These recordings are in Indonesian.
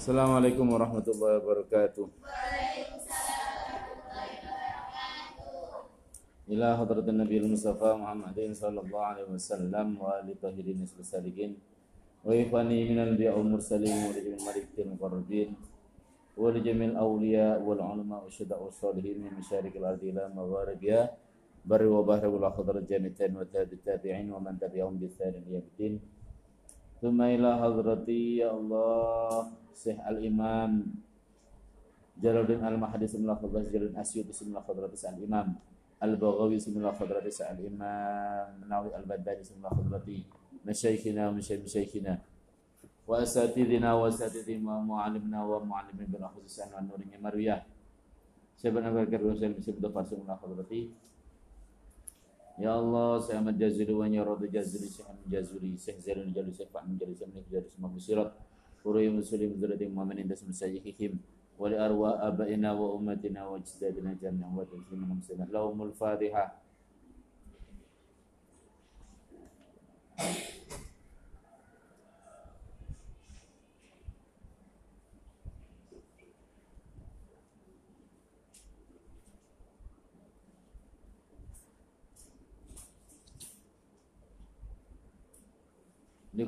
Assalamualaikum warahmatullahi wabarakatuh. Ila Nabi Mustafa Muhammadin sallallahu alaihi wasallam wa tahirin salihin wa ifani minal bi'ul mursalin wa wa jamil awliya wal ulama wa wa salihin min masyarikil ardi ila magharibiha barri wa bahri wal hadrat jami'an wa Tumailah hadrati ya Allah Syekh Al-Imam Jalaluddin Al-Mahdi Sumlah Fadrati Jalaluddin Asyuti Fadrati Al-Imam Al-Baghawi Sumlah Fadrati Al-Imam Nawi Al-Baddani Sumlah Khadrati Masyaikhina wa masyaikhina Wa asatidina wa asatidina wa mu'alimna wa mu'alimin bin akhususan wa nurinya mariyah Syabana berkar wa syabana syabana syabana syabana syabana Ya Allah, saya Ahmad Jazuli wa Nyaradu Jazuli, Ahmad Jazuli, Syekh Zainul Jalul, Syekh Pak Menjali, Syekh Menik Jari, Semua Musirat, Hurui Muslim, Zurati Muhammad, Indah Musajihihim, Wali arwa abaina wa umatina wa jidadina jami'an wa muslimin muslimat. Lahumul Fatihah.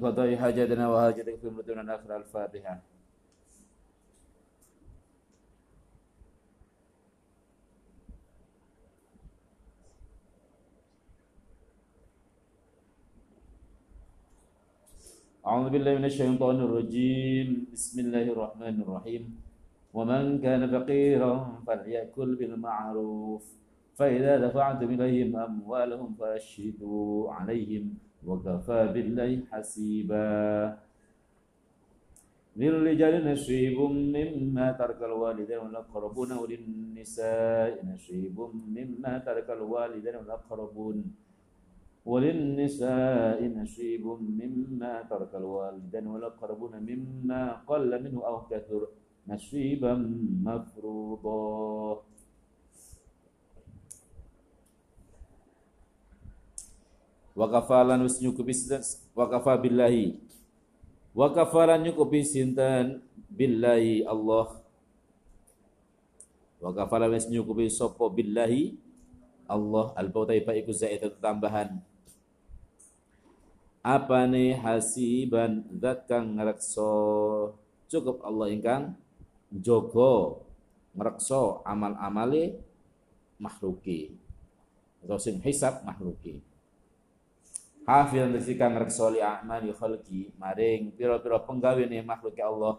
لقضاء حاجتنا وحاجتك في مدن الفاتحة أعوذ بالله من الشيطان الرجيم. بسم الله الرحمن الرحيم. ومن كان فقيرا فليأكل بالمعروف. فإذا دفعتم إليهم أموالهم فأشهدوا عليهم. وكفى بالله حسيبا. للرجال نصيب مما ترك الوالدين والأقربون وللنساء نصيب مما ترك الوالدين والأقربون وللنساء نصيب مما ترك الوالدين والأقربون مما قل منه أو كثر نصيبا مفروضا. Wa kafalan wis nyukupi wa kafa billahi. Wa kafalan nyukupi sinten? Billahi Allah. Wa kafalan wis nyukupi sapa? Billahi Allah. Al bautai fa iku zaidah tambahan. Apa nih hasiban zat kang ngrekso cukup Allah ingkang jogo ngrekso amal-amale makhluki. Atau sing hisab makhluki Hafil nasi kang reksoli a'mali khalqi. Maring pira-pira penggawene makhluk Allah.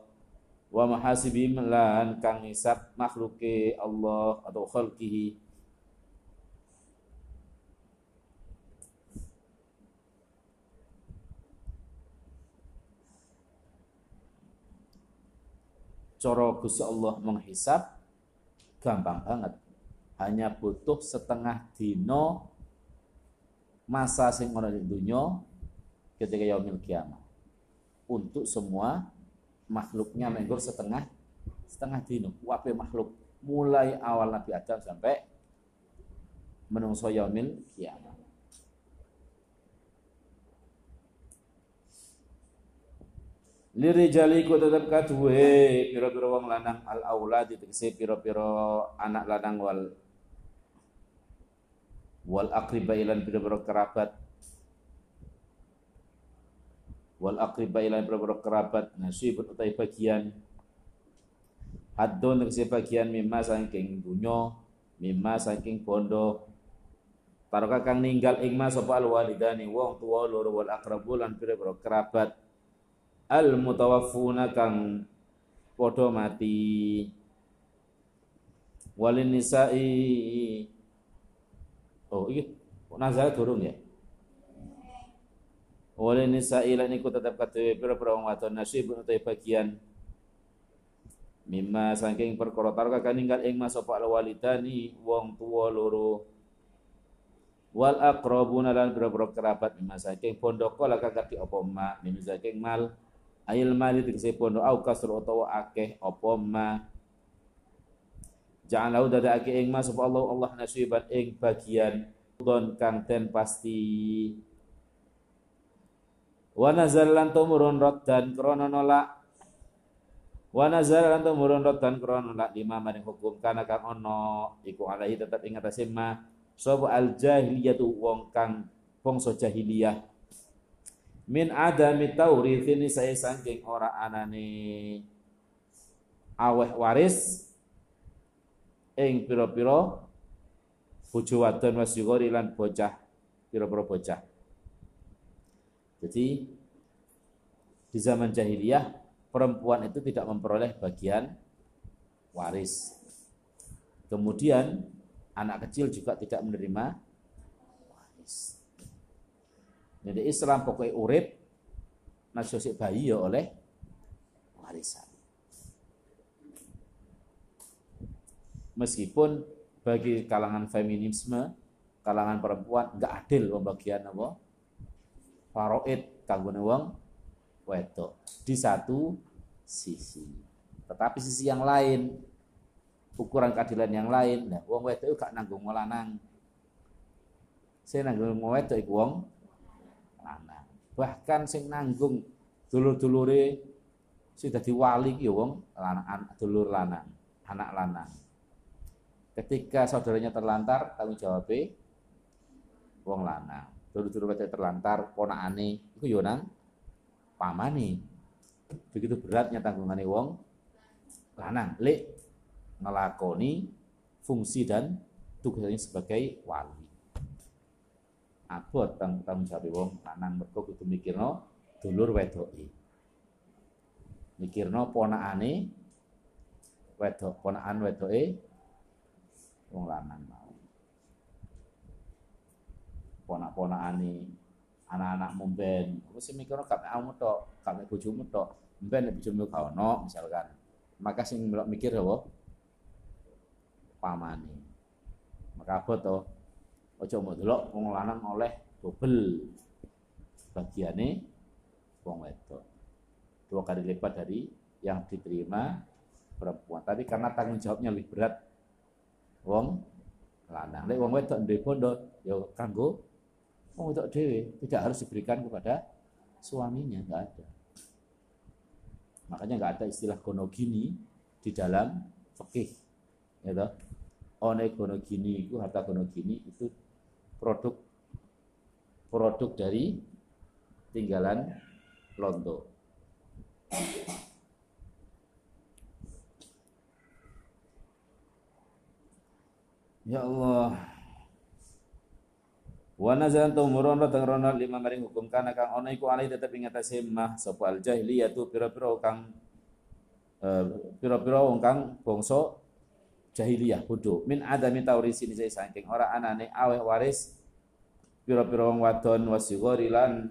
Wa mahasibi lan kang hisab makhluk Allah atau khalqihi. Cara Gusti Allah menghisab gampang banget. Hanya butuh setengah dino masa sing ana di dunia ketika yaumil kiamah. Untuk semua makhluknya menggur setengah setengah dino. Wape makhluk mulai awal Nabi Adam sampai menungso yaumil kiamah. Lirijali ku tetap kadue piro-piro wong lanang al aulad tegese piro-piro anak lanang wal wal aqriba ilan pira-pira kerabat. Wal aqriba ilan pira-pira kerabat. Nasibun utai bagian. Haddun tegese bagian mimma saking dunya mimma saking bondo. Taroka kang ninggal ing mas sapa al walidani wong tuwa loro wal aqrabu lan kerabat. Al mutawaffuna kang padha mati. Walin nisa'i Oh, iki nazar turun ya. Oleh nisa ila niku tetap kata pira-pira wong wadon nasib utai bagian. Mimma saking perkara tarka kan ninggal ing mas apa walidani wong tuwa loro. Wal aqrabuna lan pira-pira kerabat. Mimma saking pondok kala kagati apa ma. Mimma saking mal. Ayil mali tegese pondok au kasr utawa akeh apa ma Ja'alahu dadake ing mas Allah Allah nasiban ing bagian don kang ten pasti. Wa nazal lan tumurun raddan krana nolak. Wa nazal lan tumurun rotan krono lak lima maring hukum. Kana kang ono iku alaihi tetep ing atase ma sapa al jahiliyatu wong kang bangsa jahiliyah. Min adami taurithin saya saking ora anane aweh waris ing pira-pira bojo wadon wasyugori lan bocah pira-pira bocah. Jadi di zaman jahiliyah perempuan itu tidak memperoleh bagian waris. Kemudian anak kecil juga tidak menerima waris. Jadi Islam pokoknya urip nasosik bayi ya oleh warisan. Meskipun bagi kalangan feminisme, kalangan perempuan nggak adil pembagian apa? Faroid kanggo wong wedok di satu sisi. Tetapi sisi yang lain, ukuran keadilan yang lain, nah wong wedok gak nanggung lanang. Saya nanggung wedok iku wong lanang. Bahkan sing nanggung dulur-dulure sing dadi wali ki ya wong lanang dulur lanang, anak lanang. Ketika saudaranya terlantar, tanggung jawab wong lanang. Dulur-dulur wedok terlantar, ponakane iku yo nang pamane. Begitu beratnya tanggungannya wong lanang lek ngelakoni fungsi dan tugasnya sebagai wali. Abot tang tanggung jawab wong lanang mergo kudu mikirno dulur wedoke. Mikirno ponakane wedok, ponakan wedoke wong lanang mau. Ponak-ponakane anak-anak mumben. Mesti mikirno gak kamu tok gak mek bojomu tok. Mben nek bojomu gak misalkan. Maka sing melok mikir apa? Pamane. Maka apa to? Aja mau delok wong lanang oleh double bagiane wong wedok. Dua kali lipat dari yang diterima perempuan. Tapi karena tanggung jawabnya lebih berat wong lanang lek wong wedok ndek bondo ya kanggo Oh, untuk dewi tidak harus diberikan kepada suaminya, nggak ada. Makanya nggak ada istilah gonogini di dalam fikih. Ya toh? One gonogini itu harta gonogini itu produk produk dari tinggalan londo. Ya Allah, Wa nazan tumurun teng rono lima maring hukum kana kang ana iku alih tetep ing atase mah sapa al jahiliyah tu pira-pira kang eh, pira-pira wong kang bangsa jahiliyah bodho min adami taurisi ni saking ora anane aweh waris pira-pira wong wadon wasigori lan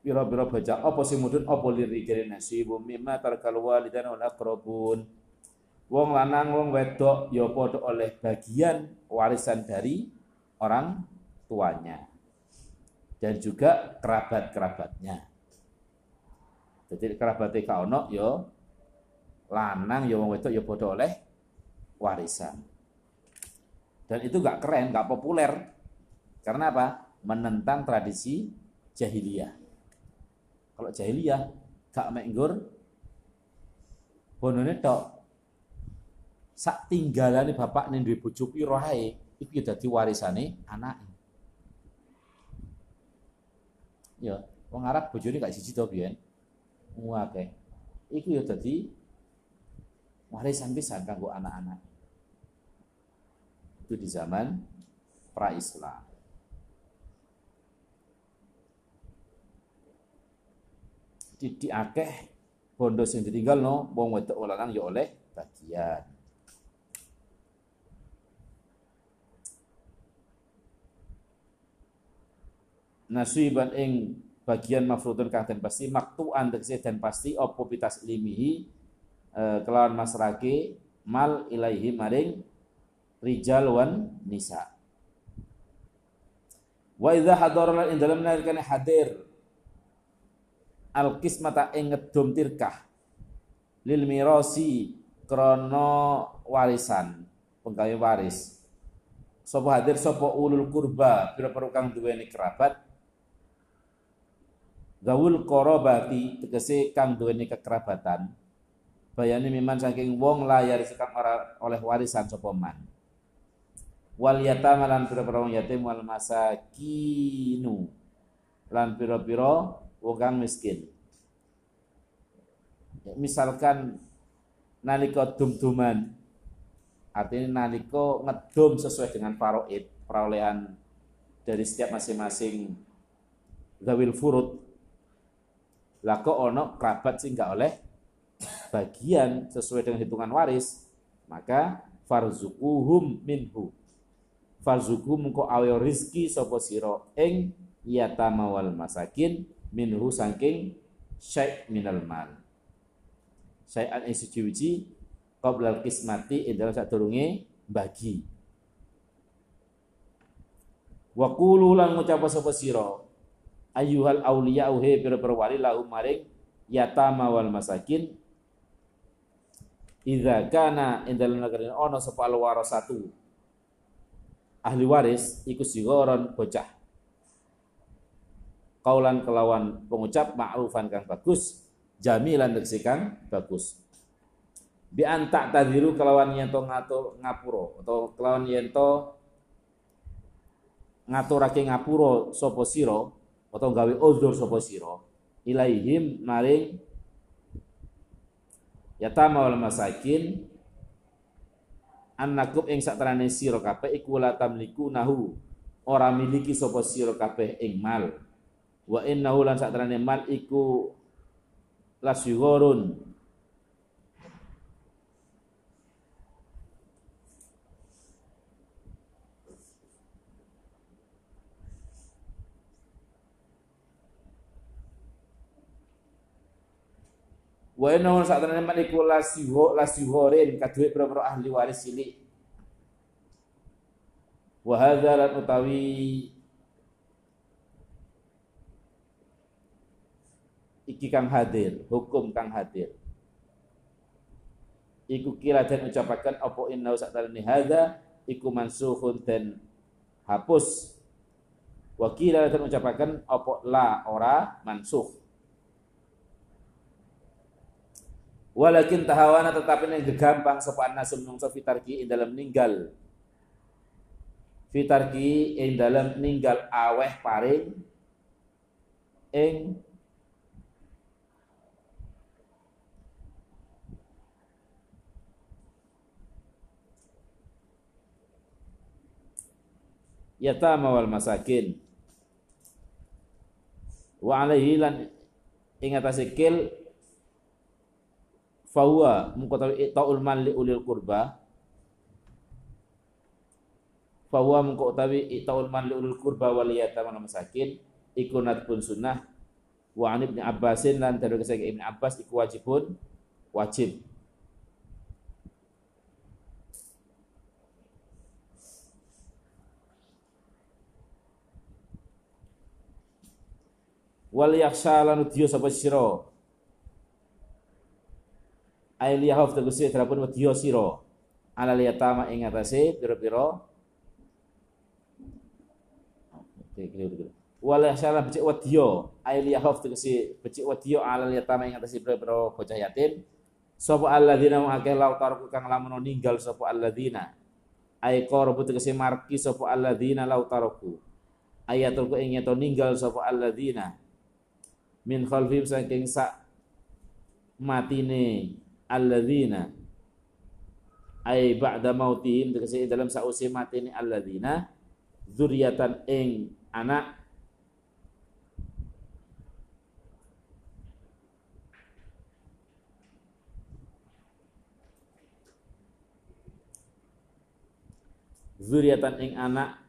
pira-pira baca apa sing mudhun? Apa lirikire nasibu? Mimma tarkal walidan wal aqrabun wong lanang wong wedok ya padha oleh bagian warisan dari orang tuanya dan juga kerabat-kerabatnya. Jadi kerabat kau ono yo lanang yo wong wedok yo bodoh oleh warisan. Dan itu gak keren, gak populer. Karena apa? Menentang tradisi jahiliyah. Kalau jahiliyah gak menggur bonone tok sak tinggalane bapak ning duwe bojo pira iki dadi warisane anake. Ya, wong Arab bojone gak siji to biyen. Muake. Iku ya dadi warisan pisan kanggo anak-anak. Itu di zaman pra-Islam. Di, di akeh bondo sing ditinggal no wong wedok lanang ya oleh bagian. Nasiban ing bagian mafrudun kang den pasti maktuan tegese dan pasti opo pitas limihi e, kelawan masrake mal ilaihi maring rijal wan nisa. Wa idza hadara ing dalem nalikane hadir al kismata ing ngedum tirkah lil mirasi krana warisan penggawe waris. Sapa hadir sapa ulul kurba pira-pira kang duweni kerabat Zawul korobati tegese kang duweni kekerabatan. Bayani miman saking wong layar sekang ora oleh warisan sapa man. Wal yatama lan pira-pira wong yatim wal masakinu lan pira-pira wong miskin. Misalkan nalika dum-duman artinya nalika ngedum sesuai dengan faroid perolehan dari setiap masing-masing zawil furud lah kok ono kerabat sih nggak oleh bagian sesuai dengan hitungan waris, maka farzukuhum minhu. Farzukuhum ko awe rizki sopo siro eng yatama wal masakin minhu saking syai' minal mal. Syai'an ing suci-suci qoblal kismati ing dalam sadurunge bagi. Wa qulu sapa sira ayyuhal auliya uhe pira-pira wali lahum maring yatama wal masakin. Idza kana indal nagarin ono sapa al warasatu ahli waris iku sigoron bocah. Kaulan kelawan pengucap ma'rufan kang bagus jamilan tegese bagus. Bi antak tadiru kelawan yento ngatur ngapuro atau kelawan yento ngaturake ngapuro sapa sira atau gawe uzur sapa sira. Ilaihim maring yatama wal masakin. Annakum ing satrane sira kabeh iku la tamliku nahu. Ora miliki sapa sira kabeh ing mal. Wa innahu lan satrane mal iku lasyghurun Wa inna saat tenan man iku lasiho lasihorin kaduwe pira ahli waris cilik. Wa hadza lan utawi iki kang hadir, hukum kang hadir. Iku kira dan ucapakan apa inna saat tenan hadza iku mansuhun dan hapus. Wa kira dan ucapakan apa la ora mansuh Walakin tahawana tetapi yang gegampang sapa nasum nungso fitarki ing dalam ninggal. Fitarki ing dalam ninggal aweh paring ing yatama wal masakin wa alaihi lan ing atase kil fahuwa mengkotawi ta'ul man li ulil kurba fahuwa mengkotawi ta'ul man li ulil kurba wal yatama masakin. Ikunat pun sunnah. Wa an ibni abbasin lan dari kesaya ibni abbas iku wajibun wajib. Wal yakhsha lan diyo sapa ailiyahuf tegese terapun wedya sira ala liyatama ing atase pira-pira wala salah becik wedya ailiyahuf tegese becik wedya ala liyatama ing atase pira-pira bocah yatim. Sapa alladzina wa akeh lau tarku kang lamun ninggal sapa alladzina ay qarabu tegese marki sapa alladzina lau taraku ayatul ku ing ninggal sapa alladzina min khalfihim saking sak matine alladzina ay ba'da mautihim tegese dalam sause matine alladzina zuriatan ing anak zuriatan ing anak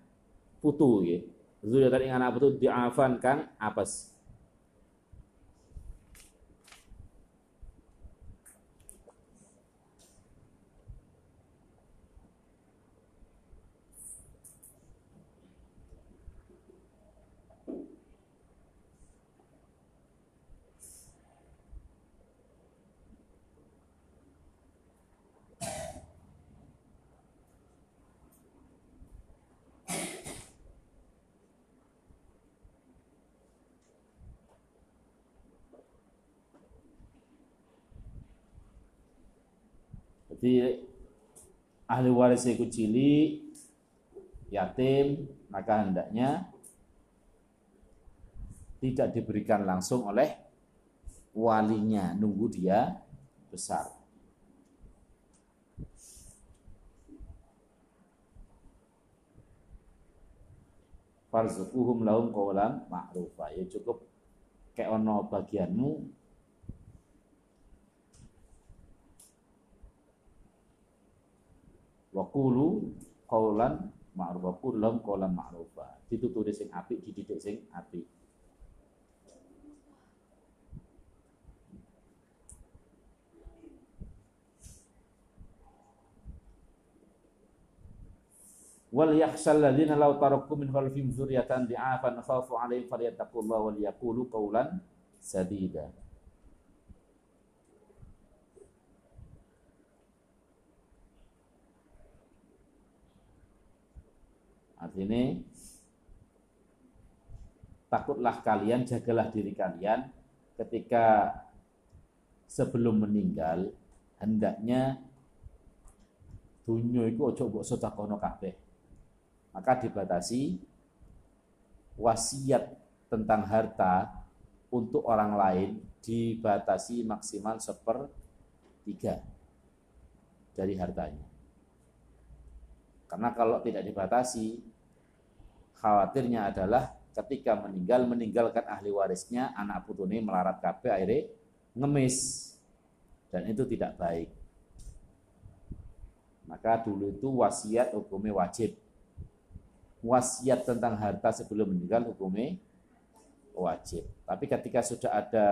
putu ya. Zuriatan ing anak putu diafan kang apes. Jadi ahli waris iku cilik yatim maka hendaknya tidak diberikan langsung oleh walinya. Nunggu dia besar. Farzuquhum lahum qawlan ma'rufa. Ya cukup kayak ono bagianmu wa qulu qawlan ma'rufa qul lahum qawlan ma'rufa. Dituturi sing apik dididik sing apik. Wal yakhshal ladzina law taraku min khalfihim dzurriatan di'afan khafu 'alaihim falyattaqullaha wal yaqulu qawlan sadida Artinya takutlah kalian, jagalah diri kalian ketika sebelum meninggal hendaknya dunia itu ojo mbok sedekahno kabeh maka dibatasi wasiat tentang harta untuk orang lain dibatasi maksimal sepertiga dari hartanya. Karena kalau tidak dibatasi, khawatirnya adalah ketika meninggal meninggalkan ahli warisnya anak putune melarat kabeh akhirnya ngemis dan itu tidak baik. Maka dulu itu wasiat hukumnya wajib wasiat tentang harta sebelum meninggal hukumnya wajib. Tapi ketika sudah ada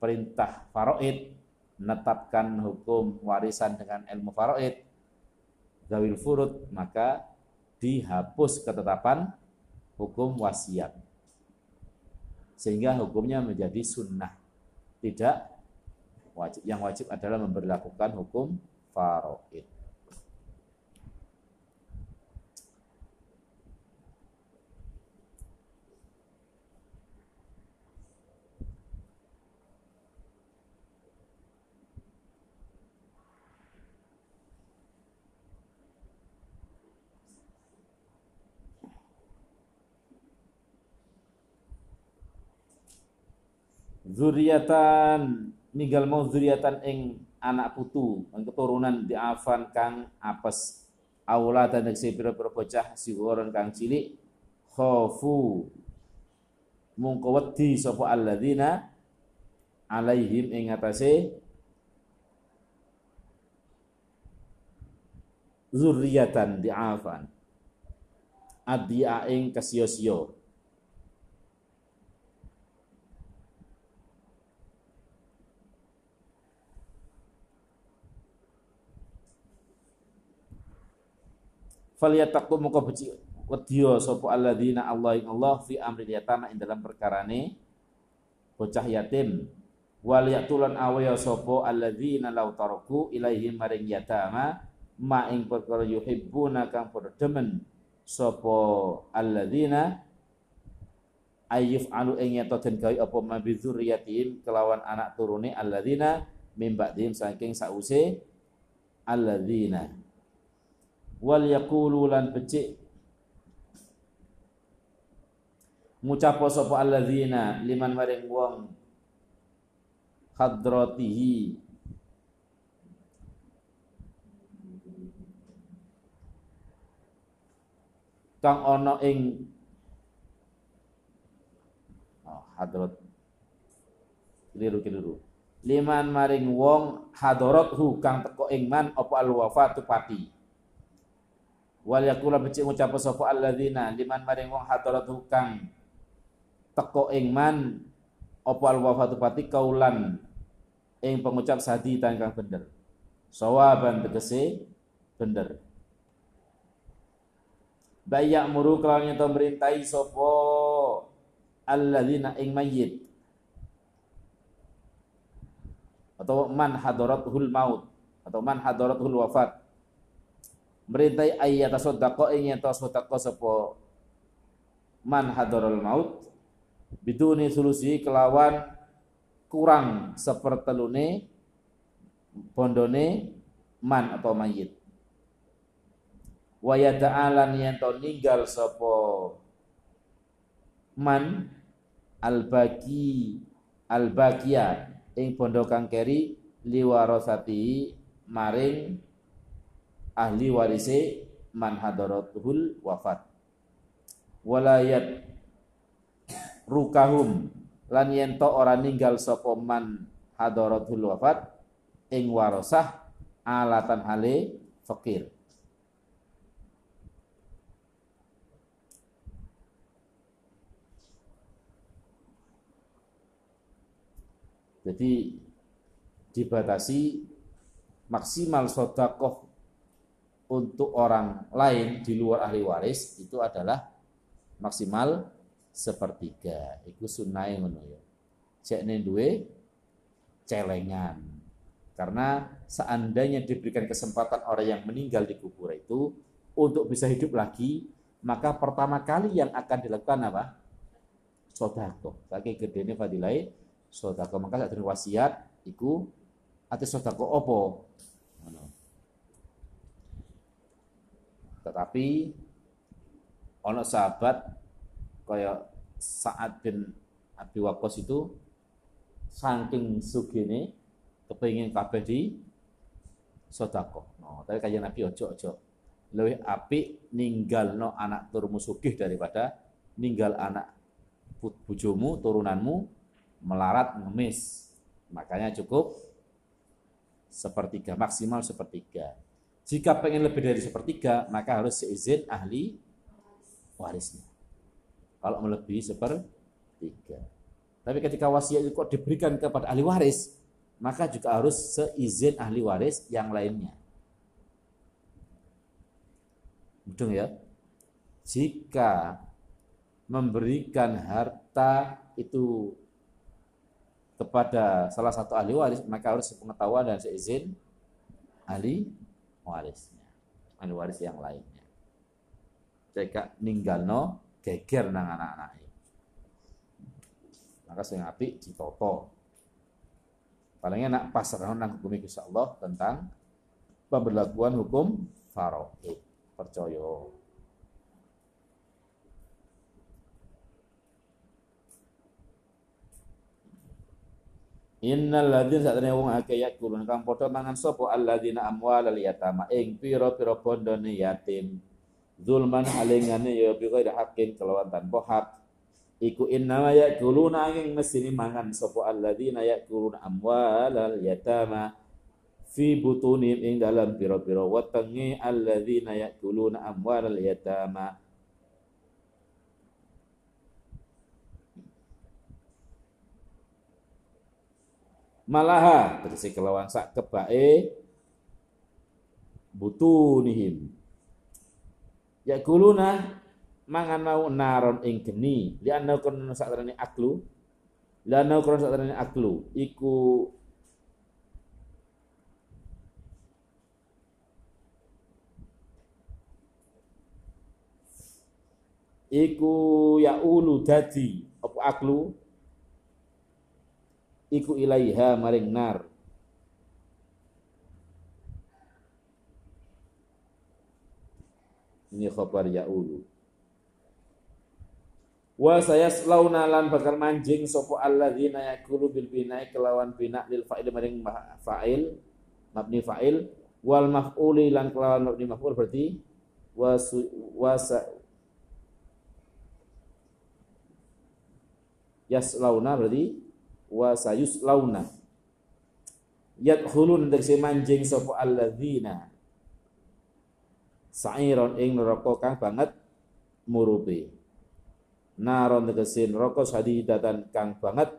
perintah faraid menetapkan hukum warisan dengan ilmu faraid zawil furud maka dihapus ketetapan hukum wasiat. Sehingga hukumnya menjadi sunnah. Tidak wajib. Yang wajib adalah memperlakukan hukum faraid. Zuriatan ninggal mau zuriatan ing anak putu. Ing keturunan diafan kang apes. Aula dan si pira-pira bocah kang cilik khofu. Mungko wedi sapa alladzina alaihim ing atase zuriatan diafan adia ing kasio-sio falyattaqu muka beci wedya sapa alladzina Allah ing Allah fi amri yatama ing dalam perkarane bocah yatim. Wal yatulan awaya sapa alladzina law taraku ilaihim maring yatama ma ing perkara yuhibbuna kang padha demen sapa alladzina ayyuf alu ing yato den gawe apa yatim kelawan anak turune alladzina mimba saking sause alladzina wal yaqulu lan becik. Ngucapo sapa alladzina liman maring wong. Hadratihi kang ana ing oh, hadrat. Keliru keliru liman maring wong hadarathu kang teko ing man apa al wafatu pati wal yakula becik ngucap sapa alladzina liman maring wong hadaratu kang teko ing man apa al wafatu pati kaulan ing pengucap sadi kang bener. Sawaban tegese bener. Bayak muru kelawan yang merintai sopo alladzina ing mayyit. Atau man hadaratul maut atau man hadaratul wafat merintai ayat tasaddaqa ing yen tasaddaqa sapa man hadarul maut biduni solusi kelawan kurang sepertelune bondone man atau mayit. Wa yata'alan yen to ninggal sapa man al-baqi al-baqiya ing bondo kang keri liwarasati maring ahli warise man hadaratul wafat. Walayat rukahum lan yen to ora ninggal sapa man hadaratul wafat ing warasah alatan hale fakir. Jadi dibatasi maksimal sodakoh untuk orang lain di luar ahli waris itu adalah maksimal sepertiga. Itu sunnah yang ya. Cek duwe celengan. Karena seandainya diberikan kesempatan orang yang meninggal di kubur itu untuk bisa hidup lagi, maka pertama kali yang akan dilakukan apa? Sodako. Kaki gede ini fadilai sodako maka saat wasiat iku ati sodako opo tetapi ono sahabat kaya saat bin Abi Waqqas itu saking sugene kepengin kabeh di sodako. No, tapi kayak Nabi ojo ojo. Lebih api ninggal no anak turunmu sugih daripada ninggal anak bujumu turunanmu melarat ngemis. Makanya cukup sepertiga, maksimal sepertiga. Jika pengen lebih dari sepertiga, maka harus seizin ahli warisnya. Kalau melebihi sepertiga. Tapi ketika wasiat itu kok diberikan kepada ahli waris, maka juga harus seizin ahli waris yang lainnya. Betul ya? Jika memberikan harta itu kepada salah satu ahli waris maka harus pengetahuan dan seizin ahli warisnya ahli waris yang lainnya. Jika ninggal no geger nang anak-anak maka saya ngapi ditoto. Paling enak pasrah nang hukum Allah tentang pemberlakuan hukum faraid percaya Innal ladzina satane wong akeh yakulun kang padha mangan sapa? Alladzina amwalal yatama. Ing pira-pira bondone yatim. Zulman alingane ya bi ghairi haqqin kelawan tanpa hak. Iku inna yakuluna ing mesine mangan sapa? Alladzina yakuluna amwalal yatama. Fi butunim ing dalam pira-pira wetenge alladzina yakuluna amwalal yatama malaha. Tegese kelawan sak kebake butunihim ya kuluna mangan mau naron ing geni. Li anna kun sakrane aklu. La anna kun sakrane aklu. Iku iku ya ulu dadi. Apa aklu iku ilaiha maring nar. Ini khabar ya'ulu. Wa sayaslauna lan bakal manjing sapa alladzina yakulu bil bina'i kelawan bina lil fa'il maring fa'il mabni fa'il. Wal maf'uli lan kelawan mabni maf'ul berarti wa wa yaslauna berarti wa sayuslauna yadkhulun tegese manjing sapa alladzina. Sa'iron ing neraka kang banget murupe naron tegese neraka sadidatan kang banget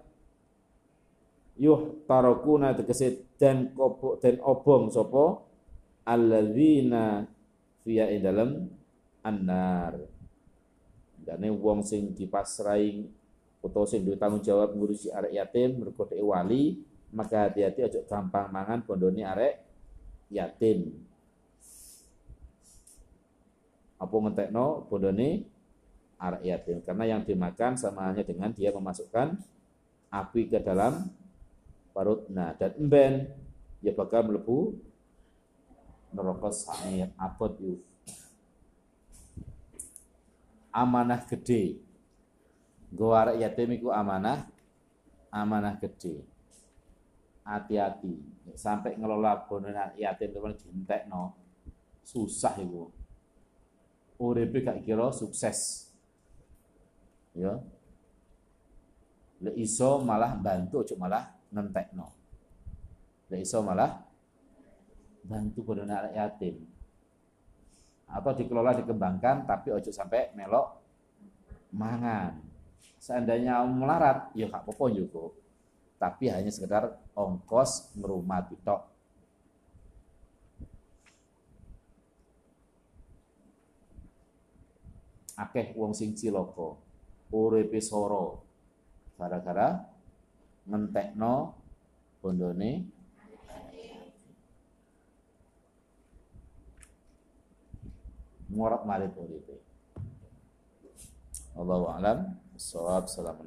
yuh tarakuna tegese dan kopok dan obong sapa alladzina fiya ing dalem annar. Dane wong sing dipasrai utawa sing duwe tanggung jawab ngurusi arek yatim mergo wali maka hati-hati aja gampang mangan bondone arek yatim. Apa ngentekno bondone arek yatim? Karena yang dimakan sama halnya dengan dia memasukkan api ke dalam perut. Nah dan emben ya bakal melebu neraka sa'ir abot amanah gede Gue arek yatim iku amanah amanah gede hati-hati. Sampai ngelola bonen yatim teman no susah iku. Uripe gak kira sukses. Ya. Le iso malah bantu ojo malah nentekno le iso malah bantu bonen anak yatim. Atau dikelola dikembangkan tapi ojo sampai melok mangan seandainya melarat ya gak apa-apa juga tapi hanya sekedar ongkos ngerumah tok akeh wong sing ciloko uripe soro gara-gara ngentekno bondone. Ngorak marit uripe Allahu a'lam. Assalamualaikum